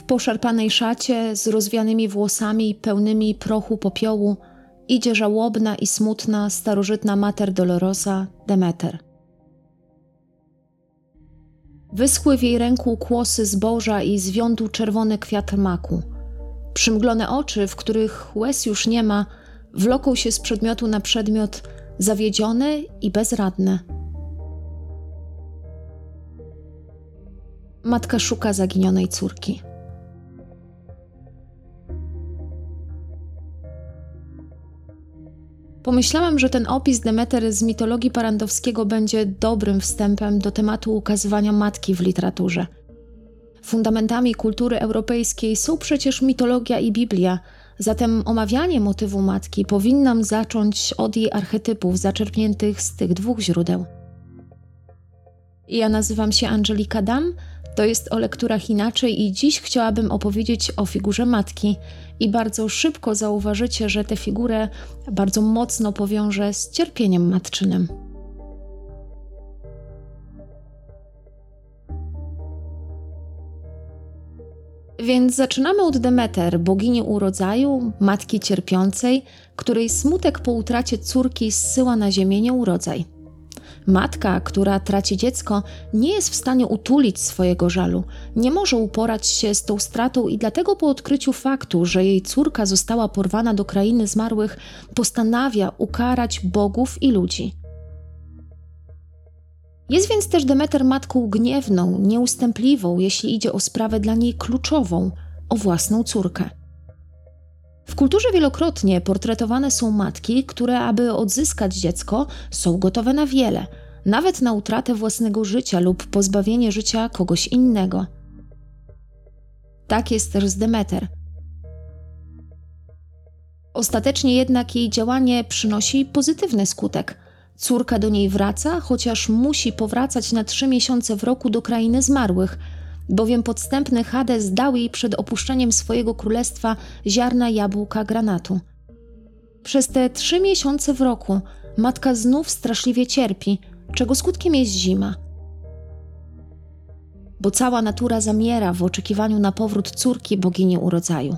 W poszarpanej szacie z rozwianymi włosami pełnymi prochu popiołu idzie żałobna i smutna starożytna mater Dolorosa Demeter. Wyschły w jej ręku kłosy zboża i zwiądu czerwony kwiat maku. Przymglone oczy, w których łez już nie ma, wloką się z przedmiotu na przedmiot, zawiedzione i bezradne. Matka szuka zaginionej córki. Pomyślałam, że ten opis Demeter z mitologii Parandowskiego będzie dobrym wstępem do tematu ukazywania matki w literaturze. Fundamentami kultury europejskiej są przecież mitologia i Biblia, zatem omawianie motywu matki powinnam zacząć od jej archetypów zaczerpniętych z tych dwóch źródeł. Ja nazywam się Angelika Dam, to jest o lekturach inaczej i dziś chciałabym opowiedzieć o figurze matki i bardzo szybko zauważycie, że tę figurę bardzo mocno powiążę z cierpieniem matczynym. Więc zaczynamy od Demeter, bogini urodzaju, matki cierpiącej, której smutek po utracie córki zsyła na ziemię nieurodzaj. Matka, która traci dziecko, nie jest w stanie utulić swojego żalu, nie może uporać się z tą stratą i dlatego po odkryciu faktu, że jej córka została porwana do krainy zmarłych, postanawia ukarać bogów i ludzi. Jest więc też Demeter matką gniewną, nieustępliwą, jeśli idzie o sprawę dla niej kluczową o własną córkę. W kulturze wielokrotnie portretowane są matki, które, aby odzyskać dziecko, są gotowe na wiele, nawet na utratę własnego życia lub pozbawienie życia kogoś innego. Tak jest też z Demeter. Ostatecznie jednak jej działanie przynosi pozytywny skutek. Córka do niej wraca, chociaż musi powracać na trzy miesiące w roku do krainy zmarłych – bowiem podstępny Hades dał jej przed opuszczeniem swojego królestwa ziarna jabłka granatu. Przez te trzy miesiące w roku matka znów straszliwie cierpi, czego skutkiem jest zima. Bo cała natura zamiera w oczekiwaniu na powrót córki bogini urodzaju.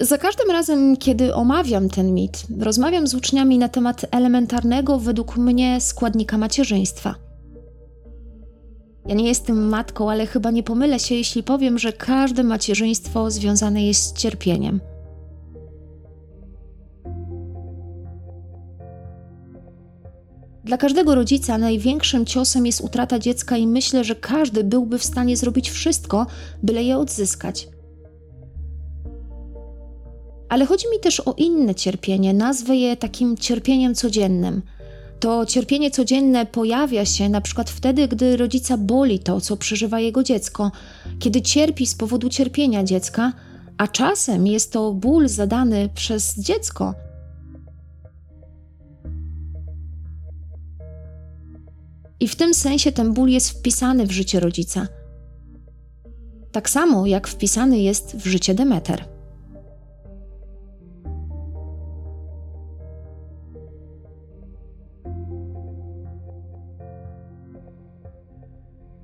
Za każdym razem, kiedy omawiam ten mit, rozmawiam z uczniami na temat elementarnego według mnie składnika macierzyństwa – ja nie jestem matką, ale chyba nie pomylę się, jeśli powiem, że każde macierzyństwo związane jest z cierpieniem. Dla każdego rodzica największym ciosem jest utrata dziecka, i myślę, że każdy byłby w stanie zrobić wszystko, byle je odzyskać. Ale chodzi mi też o inne cierpienie, nazwę je takim cierpieniem codziennym – to cierpienie codzienne pojawia się na przykład wtedy, gdy rodzica boli to, co przeżywa jego dziecko, kiedy cierpi z powodu cierpienia dziecka, a czasem jest to ból zadany przez dziecko. I w tym sensie ten ból jest wpisany w życie rodzica. Tak samo jak wpisany jest w życie Demeter.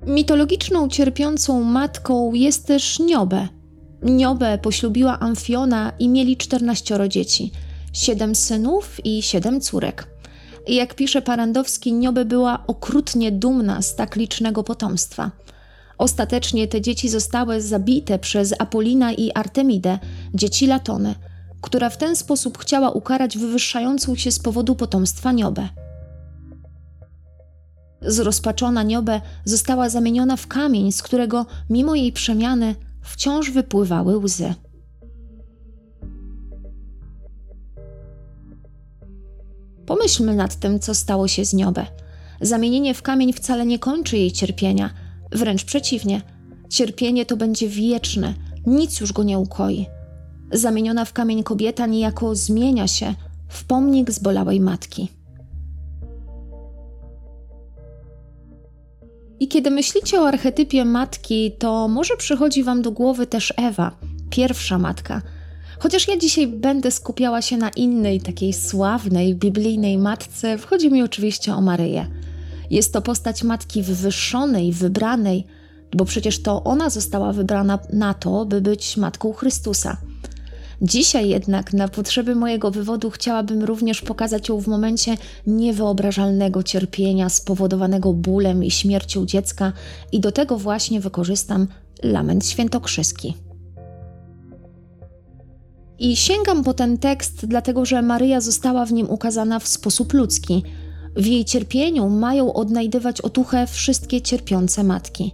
Mitologiczną cierpiącą matką jest też Niobę. Niobę poślubiła Amfiona i mieli 14 dzieci, siedem synów i siedem córek. Jak pisze Parandowski, Niobę była okrutnie dumna z tak licznego potomstwa. Ostatecznie te dzieci zostały zabite przez Apolina i Artemidę, dzieci Latony, która w ten sposób chciała ukarać wywyższającą się z powodu potomstwa Niobę. Zrozpaczona Niobę została zamieniona w kamień, z którego mimo jej przemiany wciąż wypływały łzy. Pomyślmy nad tym, co stało się z Niobę. Zamienienie w kamień wcale nie kończy jej cierpienia, wręcz przeciwnie. Cierpienie to będzie wieczne, nic już go nie ukoi. Zamieniona w kamień kobieta niejako zmienia się w pomnik zbolałej matki. I kiedy myślicie o archetypie matki, to może przychodzi Wam do głowy też Ewa, pierwsza matka. Chociaż ja dzisiaj będę skupiała się na innej, takiej sławnej, biblijnej matce, wchodzi mi oczywiście o Maryję. Jest to postać matki wywyższonej, wybranej, bo przecież to ona została wybrana na to, by być matką Chrystusa. Dzisiaj jednak na potrzeby mojego wywodu chciałabym również pokazać ją w momencie niewyobrażalnego cierpienia spowodowanego bólem i śmiercią dziecka i do tego właśnie wykorzystam lament świętokrzyski. I sięgam po ten tekst, dlatego że Maryja została w nim ukazana w sposób ludzki. W jej cierpieniu mają odnajdywać otuchę wszystkie cierpiące matki.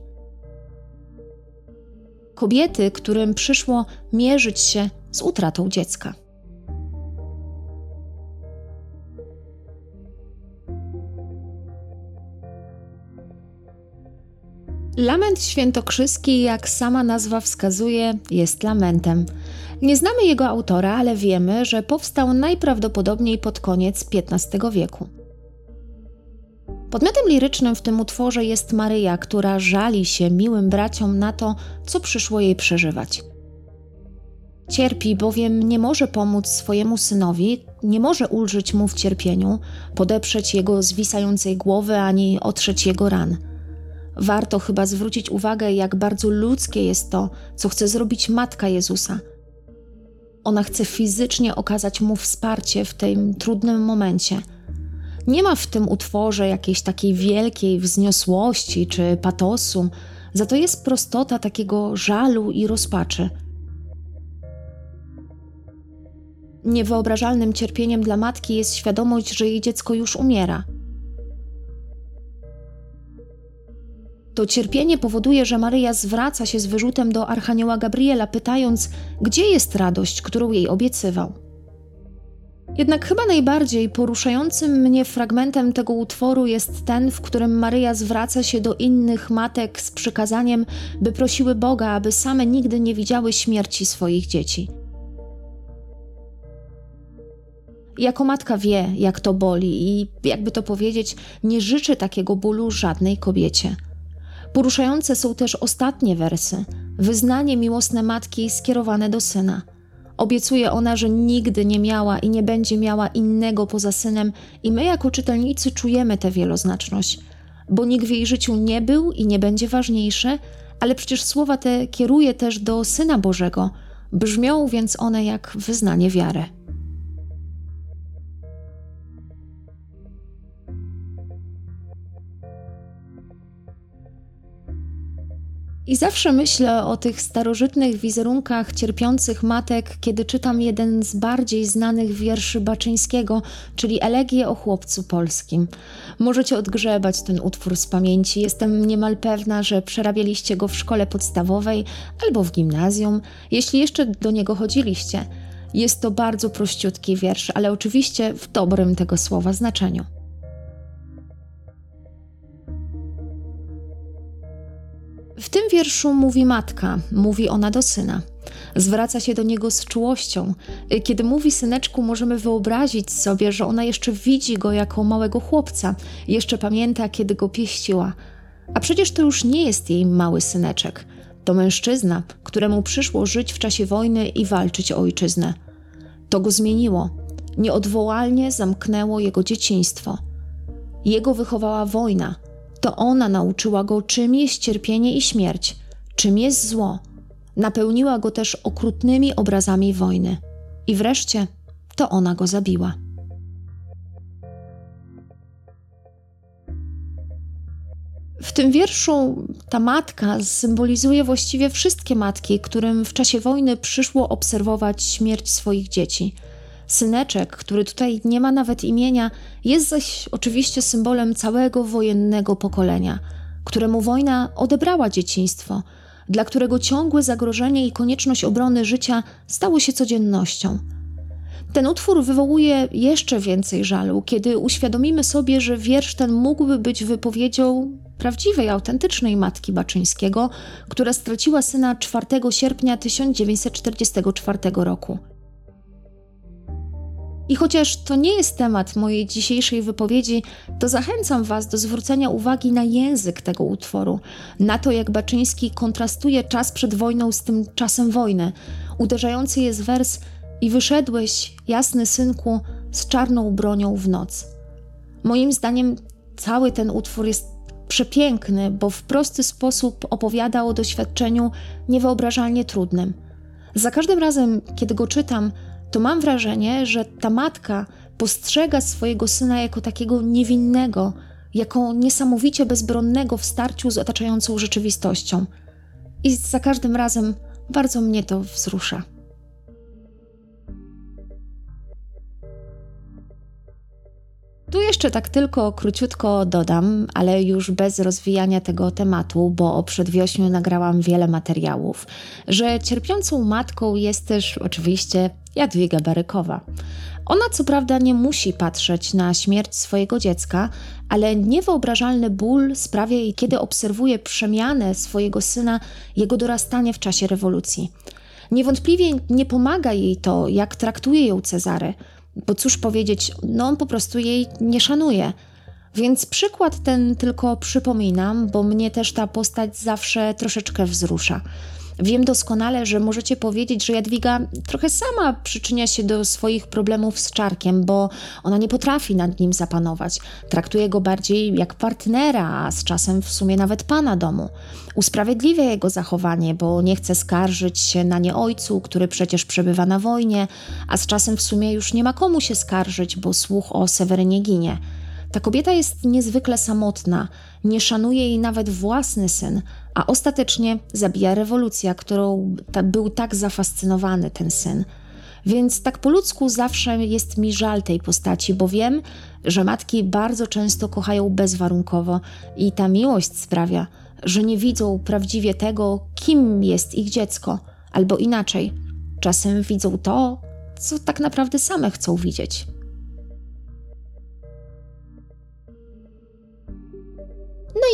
Kobiety, którym przyszło mierzyć się z utratą dziecka. Lament świętokrzyski, jak sama nazwa wskazuje, jest lamentem. Nie znamy jego autora, ale wiemy, że powstał najprawdopodobniej pod koniec XV wieku. Podmiotem lirycznym w tym utworze jest Maryja, która żali się miłym braciom na to, co przyszło jej przeżywać. Cierpi, bowiem nie może pomóc swojemu synowi, nie może ulżyć mu w cierpieniu, podeprzeć jego zwisającej głowy ani otrzeć jego ran. Warto chyba zwrócić uwagę, jak bardzo ludzkie jest to, co chce zrobić matka Jezusa. Ona chce fizycznie okazać mu wsparcie w tym trudnym momencie. Nie ma w tym utworze jakiejś takiej wielkiej wzniosłości czy patosu, za to jest prostota takiego żalu i rozpaczy. Niewyobrażalnym cierpieniem dla matki jest świadomość, że jej dziecko już umiera. To cierpienie powoduje, że Maryja zwraca się z wyrzutem do Archanioła Gabriela, pytając, gdzie jest radość, którą jej obiecywał. Jednak chyba najbardziej poruszającym mnie fragmentem tego utworu jest ten, w którym Maryja zwraca się do innych matek z przykazaniem, by prosiły Boga, aby same nigdy nie widziały śmierci swoich dzieci. Jako matka wie, jak to boli i, jakby to powiedzieć, nie życzy takiego bólu żadnej kobiecie. Poruszające są też ostatnie wersy, wyznanie miłosne matki skierowane do syna. Obiecuje ona, że nigdy nie miała i nie będzie miała innego poza synem, i my, jako czytelnicy, czujemy tę wieloznaczność, bo nikt w jej życiu nie był i nie będzie ważniejszy, ale przecież słowa te kieruje też do syna Bożego, brzmią więc one jak wyznanie wiary. I zawsze myślę o tych starożytnych wizerunkach cierpiących matek, kiedy czytam jeden z bardziej znanych wierszy Baczyńskiego, czyli Elegię o chłopcu polskim. Możecie odgrzebać ten utwór z pamięci. Jestem niemal pewna, że przerabialiście go w szkole podstawowej albo w gimnazjum, jeśli jeszcze do niego chodziliście. Jest to bardzo prościutki wiersz, ale oczywiście w dobrym tego słowa znaczeniu. W tym wierszu mówi matka, mówi ona do syna. Zwraca się do niego z czułością. Kiedy mówi syneczku, możemy wyobrazić sobie, że ona jeszcze widzi go jako małego chłopca, jeszcze pamięta, kiedy go pieściła. A przecież to już nie jest jej mały syneczek. To mężczyzna, któremu przyszło żyć w czasie wojny i walczyć o ojczyznę. To go zmieniło. Nieodwołalnie zamknęło jego dzieciństwo. Jego wychowała wojna – to ona nauczyła go, czym jest cierpienie i śmierć, czym jest zło. Napełniła go też okrutnymi obrazami wojny. I wreszcie to ona go zabiła. W tym wierszu ta matka symbolizuje właściwie wszystkie matki, którym w czasie wojny przyszło obserwować śmierć swoich dzieci – Syneczek, który tutaj nie ma nawet imienia, jest zaś oczywiście symbolem całego wojennego pokolenia, któremu wojna odebrała dzieciństwo, dla którego ciągłe zagrożenie i konieczność obrony życia stało się codziennością. Ten utwór wywołuje jeszcze więcej żalu, kiedy uświadomimy sobie, że wiersz ten mógłby być wypowiedzią prawdziwej, autentycznej matki Baczyńskiego, która straciła syna 4 sierpnia 1944 roku. I chociaż to nie jest temat mojej dzisiejszej wypowiedzi, to zachęcam Was do zwrócenia uwagi na język tego utworu, na to, jak Baczyński kontrastuje czas przed wojną z tym czasem wojny. Uderzający jest wers i wyszedłeś, jasny synku, z czarną bronią w noc. Moim zdaniem cały ten utwór jest przepiękny, bo w prosty sposób opowiada o doświadczeniu niewyobrażalnie trudnym. Za każdym razem, kiedy go czytam, to mam wrażenie, że ta matka postrzega swojego syna jako takiego niewinnego, jako niesamowicie bezbronnego w starciu z otaczającą rzeczywistością. I za każdym razem bardzo mnie to wzrusza. Tu jeszcze tak tylko króciutko dodam, ale już bez rozwijania tego tematu, bo o przedwiośniu nagrałam wiele materiałów, że cierpiącą matką jest też oczywiście Jadwiga Barykowa. Ona co prawda nie musi patrzeć na śmierć swojego dziecka, ale niewyobrażalny ból sprawia jej, kiedy obserwuje przemianę swojego syna, jego dorastanie w czasie rewolucji. Niewątpliwie nie pomaga jej to, jak traktuje ją Cezary, bo cóż powiedzieć, no on po prostu jej nie szanuje. Więc przykład ten tylko przypominam, bo mnie też ta postać zawsze troszeczkę wzrusza. Wiem doskonale, że możecie powiedzieć, że Jadwiga trochę sama przyczynia się do swoich problemów z czarkiem, bo ona nie potrafi nad nim zapanować. Traktuje go bardziej jak partnera, a z czasem w sumie nawet pana domu. Usprawiedliwia jego zachowanie, bo nie chce skarżyć się na nie ojcu, który przecież przebywa na wojnie, a z czasem w sumie już nie ma komu się skarżyć, bo słuch o Sewerynie ginie. Ta kobieta jest niezwykle samotna, nie szanuje jej nawet własny syn, a ostatecznie zabija rewolucja, którą ta, był tak zafascynowany ten syn. Więc tak po ludzku zawsze jest mi żal tej postaci, bo wiem, że matki bardzo często kochają bezwarunkowo i ta miłość sprawia, że nie widzą prawdziwie tego, kim jest ich dziecko, albo inaczej, czasem widzą to, co tak naprawdę same chcą widzieć.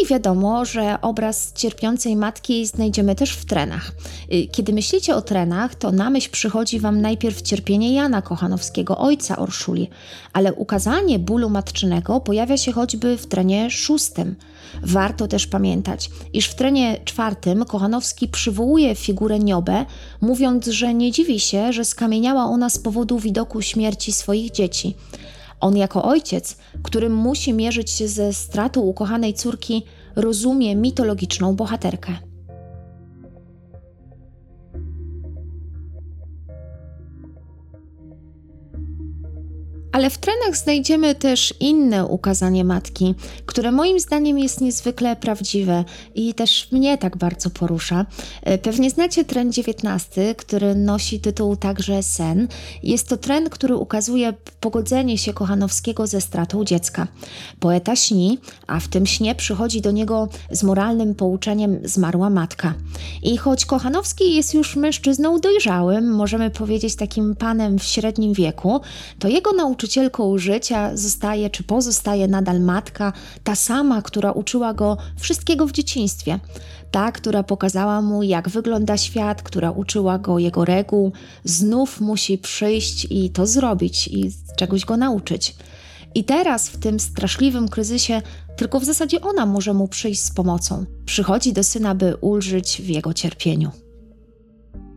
I wiadomo, że obraz cierpiącej matki znajdziemy też w trenach. Y, kiedy myślicie o trenach, to na myśl przychodzi Wam najpierw cierpienie Jana Kochanowskiego, ojca Orszuli, ale ukazanie bólu matczynego pojawia się choćby w trenie szóstym. Warto też pamiętać, iż w trenie czwartym Kochanowski przywołuje figurę Niobę, mówiąc, że nie dziwi się, że skamieniała ona z powodu widoku śmierci swoich dzieci. On jako ojciec, który musi mierzyć się ze stratą ukochanej córki, rozumie mitologiczną bohaterkę. Ale w trenach znajdziemy też inne ukazanie matki, które moim zdaniem jest niezwykle prawdziwe i też mnie tak bardzo porusza. E, pewnie znacie tren 19, który nosi tytuł także Sen. Jest to tren, który ukazuje pogodzenie się Kochanowskiego ze stratą dziecka. Poeta śni, a w tym śnie przychodzi do niego z moralnym pouczeniem zmarła matka. I choć Kochanowski jest już mężczyzną dojrzałym, możemy powiedzieć takim panem w średnim wieku, to jego nauczyciel nauczycielką życia zostaje czy pozostaje nadal matka, ta sama, która uczyła go wszystkiego w dzieciństwie. Ta, która pokazała mu, jak wygląda świat, która uczyła go jego reguł, znów musi przyjść i to zrobić i czegoś go nauczyć. I teraz, w tym straszliwym kryzysie, tylko w zasadzie ona może mu przyjść z pomocą. Przychodzi do syna, by ulżyć w jego cierpieniu.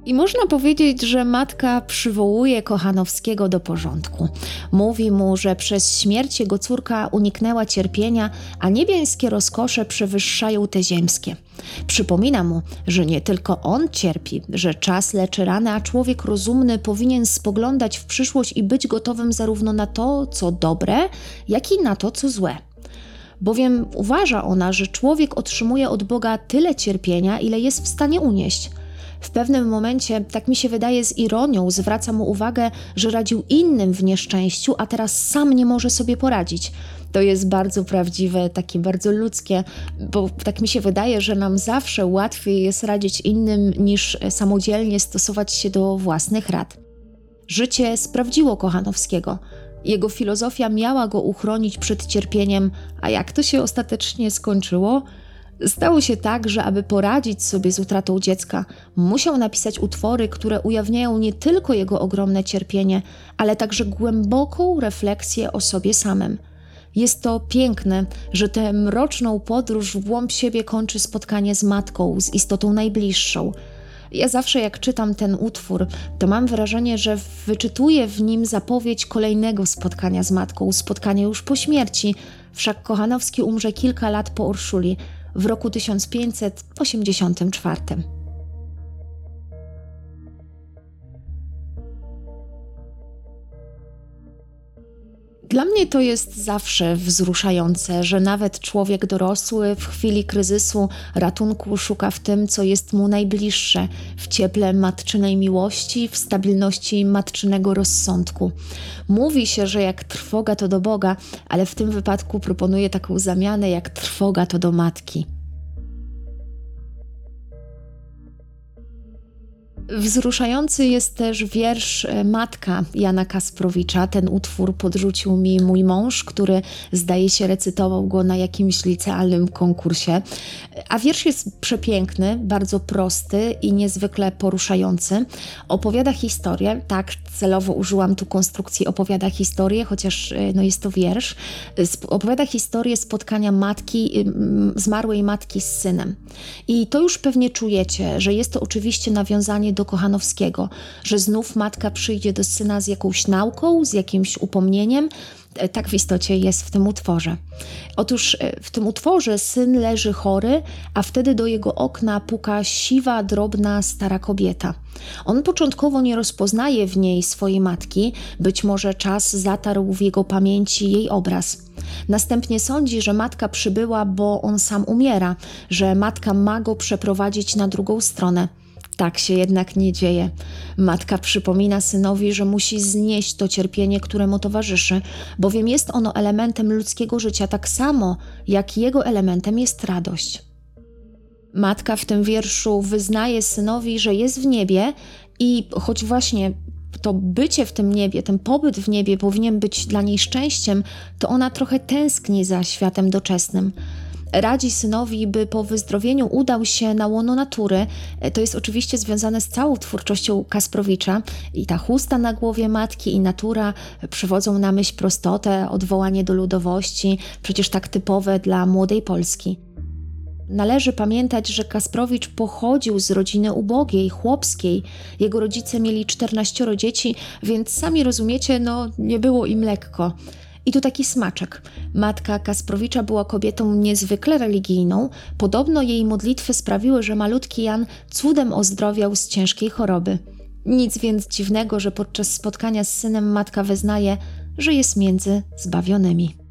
I można powiedzieć, że matka przywołuje Kochanowskiego do porządku. Mówi mu, że przez śmierć jego córka uniknęła cierpienia, a niebiańskie rozkosze przewyższają te ziemskie. Przypomina mu, że nie tylko on cierpi, że czas leczy rany, a człowiek rozumny powinien spoglądać w przyszłość i być gotowym zarówno na to, co dobre, jak i na to, co złe bowiem uważa ona, że człowiek otrzymuje od Boga tyle cierpienia, ile jest w stanie unieść. W pewnym momencie, tak mi się wydaje, z ironią zwraca mu uwagę, że radził innym w nieszczęściu, a teraz sam nie może sobie poradzić. To jest bardzo prawdziwe, takie bardzo ludzkie, bo tak mi się wydaje, że nam zawsze łatwiej jest radzić innym niż samodzielnie stosować się do własnych rad. Życie sprawdziło Kochanowskiego. Jego filozofia miała go uchronić przed cierpieniem, a jak to się ostatecznie skończyło? Stało się tak, że aby poradzić sobie z utratą dziecka, musiał napisać utwory, które ujawniają nie tylko jego ogromne cierpienie, ale także głęboką refleksję o sobie samym. Jest to piękne, że tę mroczną podróż w głąb siebie kończy spotkanie z matką, z istotą najbliższą. Ja zawsze, jak czytam ten utwór, to mam wrażenie, że wyczytuję w nim zapowiedź kolejnego spotkania z matką, spotkania już po śmierci, Wszak Kochanowski umrze kilka lat po Urszuli w roku 1584. Dla mnie to jest zawsze wzruszające, że nawet człowiek dorosły w chwili kryzysu ratunku szuka w tym, co jest mu najbliższe, w cieple matczynej miłości, w stabilności matczynego rozsądku. Mówi się, że jak trwoga to do Boga, ale w tym wypadku proponuję taką zamianę, jak trwoga to do matki. Wzruszający jest też wiersz e, Matka Jana Kasprowicza. Ten utwór podrzucił mi mój mąż, który zdaje się recytował go na jakimś licealnym konkursie. A wiersz jest przepiękny, bardzo prosty i niezwykle poruszający. Opowiada historię, tak celowo użyłam tu konstrukcji opowiada historię, chociaż e, no jest to wiersz. Opowiada historię spotkania matki, zmarłej matki z synem. I to już pewnie czujecie, że jest to oczywiście nawiązanie do Kochanowskiego, że znów matka przyjdzie do syna z jakąś nauką, z jakimś upomnieniem. E, tak w istocie jest w tym utworze. Otóż e, w tym utworze syn leży chory, a wtedy do jego okna puka siwa, drobna, stara kobieta. On początkowo nie rozpoznaje w niej swojej matki, być może czas zatarł w jego pamięci jej obraz. Następnie sądzi, że matka przybyła, bo on sam umiera, że matka ma go przeprowadzić na drugą stronę. Tak się jednak nie dzieje. Matka przypomina synowi, że musi znieść to cierpienie, które mu towarzyszy, bowiem jest ono elementem ludzkiego życia tak samo, jak jego elementem jest radość. Matka w tym wierszu wyznaje synowi, że jest w niebie i choć właśnie to bycie w tym niebie, ten pobyt w niebie powinien być dla niej szczęściem, to ona trochę tęskni za światem doczesnym radzi synowi, by po wyzdrowieniu udał się na łono natury. E, to jest oczywiście związane z całą twórczością Kasprowicza i ta chusta na głowie matki i natura przywodzą na myśl prostotę, odwołanie do ludowości, przecież tak typowe dla młodej Polski. Należy pamiętać, że Kasprowicz pochodził z rodziny ubogiej, chłopskiej. Jego rodzice mieli 14 dzieci, więc sami rozumiecie, no nie było im lekko. I tu taki smaczek. Matka Kasprowicza była kobietą niezwykle religijną. Podobno jej modlitwy sprawiły, że malutki Jan cudem ozdrowiał z ciężkiej choroby. Nic więc dziwnego, że podczas spotkania z synem matka wyznaje, że jest między zbawionymi.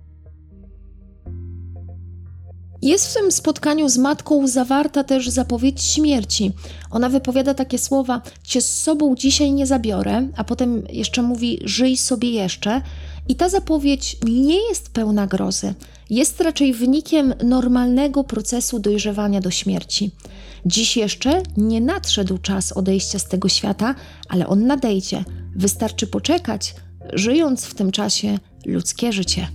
Jest w tym spotkaniu z matką zawarta też zapowiedź śmierci. Ona wypowiada takie słowa: Cię z sobą dzisiaj nie zabiorę, a potem jeszcze mówi: Żyj sobie jeszcze. I ta zapowiedź nie jest pełna grozy, jest raczej wynikiem normalnego procesu dojrzewania do śmierci. Dziś jeszcze nie nadszedł czas odejścia z tego świata, ale on nadejdzie. Wystarczy poczekać, żyjąc w tym czasie ludzkie życie.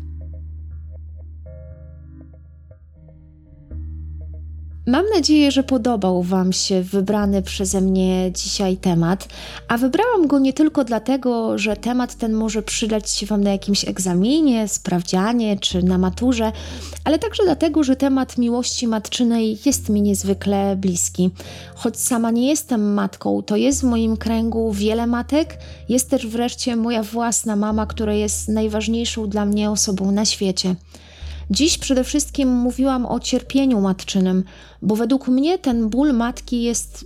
Mam nadzieję, że podobał Wam się wybrany przeze mnie dzisiaj temat, a wybrałam go nie tylko dlatego, że temat ten może przydać się Wam na jakimś egzaminie, sprawdzianie czy na maturze, ale także dlatego, że temat miłości matczynej jest mi niezwykle bliski. Choć sama nie jestem matką, to jest w moim kręgu wiele matek, jest też wreszcie moja własna mama, która jest najważniejszą dla mnie osobą na świecie. Dziś przede wszystkim mówiłam o cierpieniu matczynym, bo według mnie ten ból matki jest,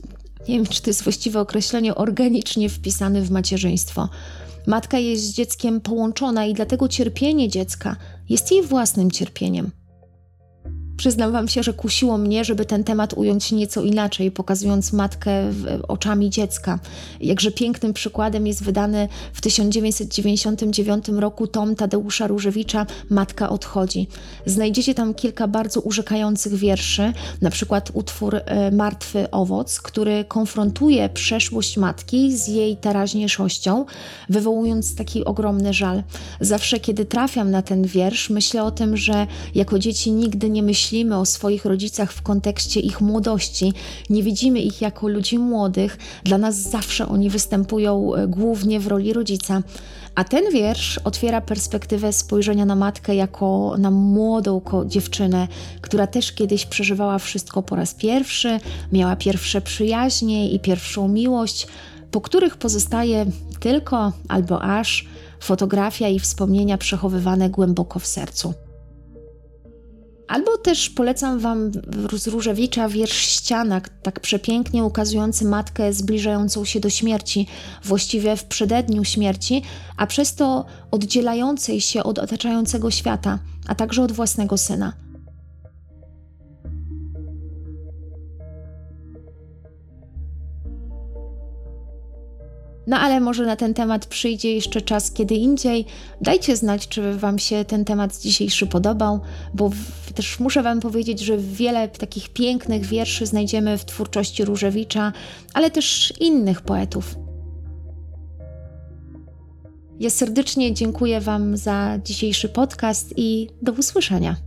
nie wiem czy to jest właściwe określenie, organicznie wpisany w macierzyństwo. Matka jest z dzieckiem połączona i dlatego cierpienie dziecka jest jej własnym cierpieniem. Przyznam Wam się, że kusiło mnie, żeby ten temat ująć nieco inaczej, pokazując matkę oczami dziecka. Jakże pięknym przykładem jest wydany w 1999 roku tom Tadeusza Różewicza Matka odchodzi. Znajdziecie tam kilka bardzo urzekających wierszy, na przykład utwór e, Martwy owoc, który konfrontuje przeszłość matki z jej teraźniejszością, wywołując taki ogromny żal. Zawsze, kiedy trafiam na ten wiersz, myślę o tym, że jako dzieci nigdy nie myślimy, myślimy o swoich rodzicach w kontekście ich młodości, nie widzimy ich jako ludzi młodych, dla nas zawsze oni występują e, głównie w roli rodzica. A ten wiersz otwiera perspektywę spojrzenia na matkę jako na młodą dziewczynę, która też kiedyś przeżywała wszystko po raz pierwszy, miała pierwsze przyjaźnie i pierwszą miłość, po których pozostaje tylko albo aż fotografia i wspomnienia przechowywane głęboko w sercu. Albo też polecam Wam z Różewicza wiersz Ściana, tak przepięknie ukazujący matkę zbliżającą się do śmierci, właściwie w przededniu śmierci, a przez to oddzielającej się od otaczającego świata, a także od własnego syna. No ale może na ten temat przyjdzie jeszcze czas kiedy indziej. Dajcie znać, czy Wam się ten temat dzisiejszy podobał, bo w, też muszę Wam powiedzieć, że wiele takich pięknych wierszy znajdziemy w twórczości Różewicza, ale też innych poetów. Ja serdecznie dziękuję Wam za dzisiejszy podcast i do usłyszenia.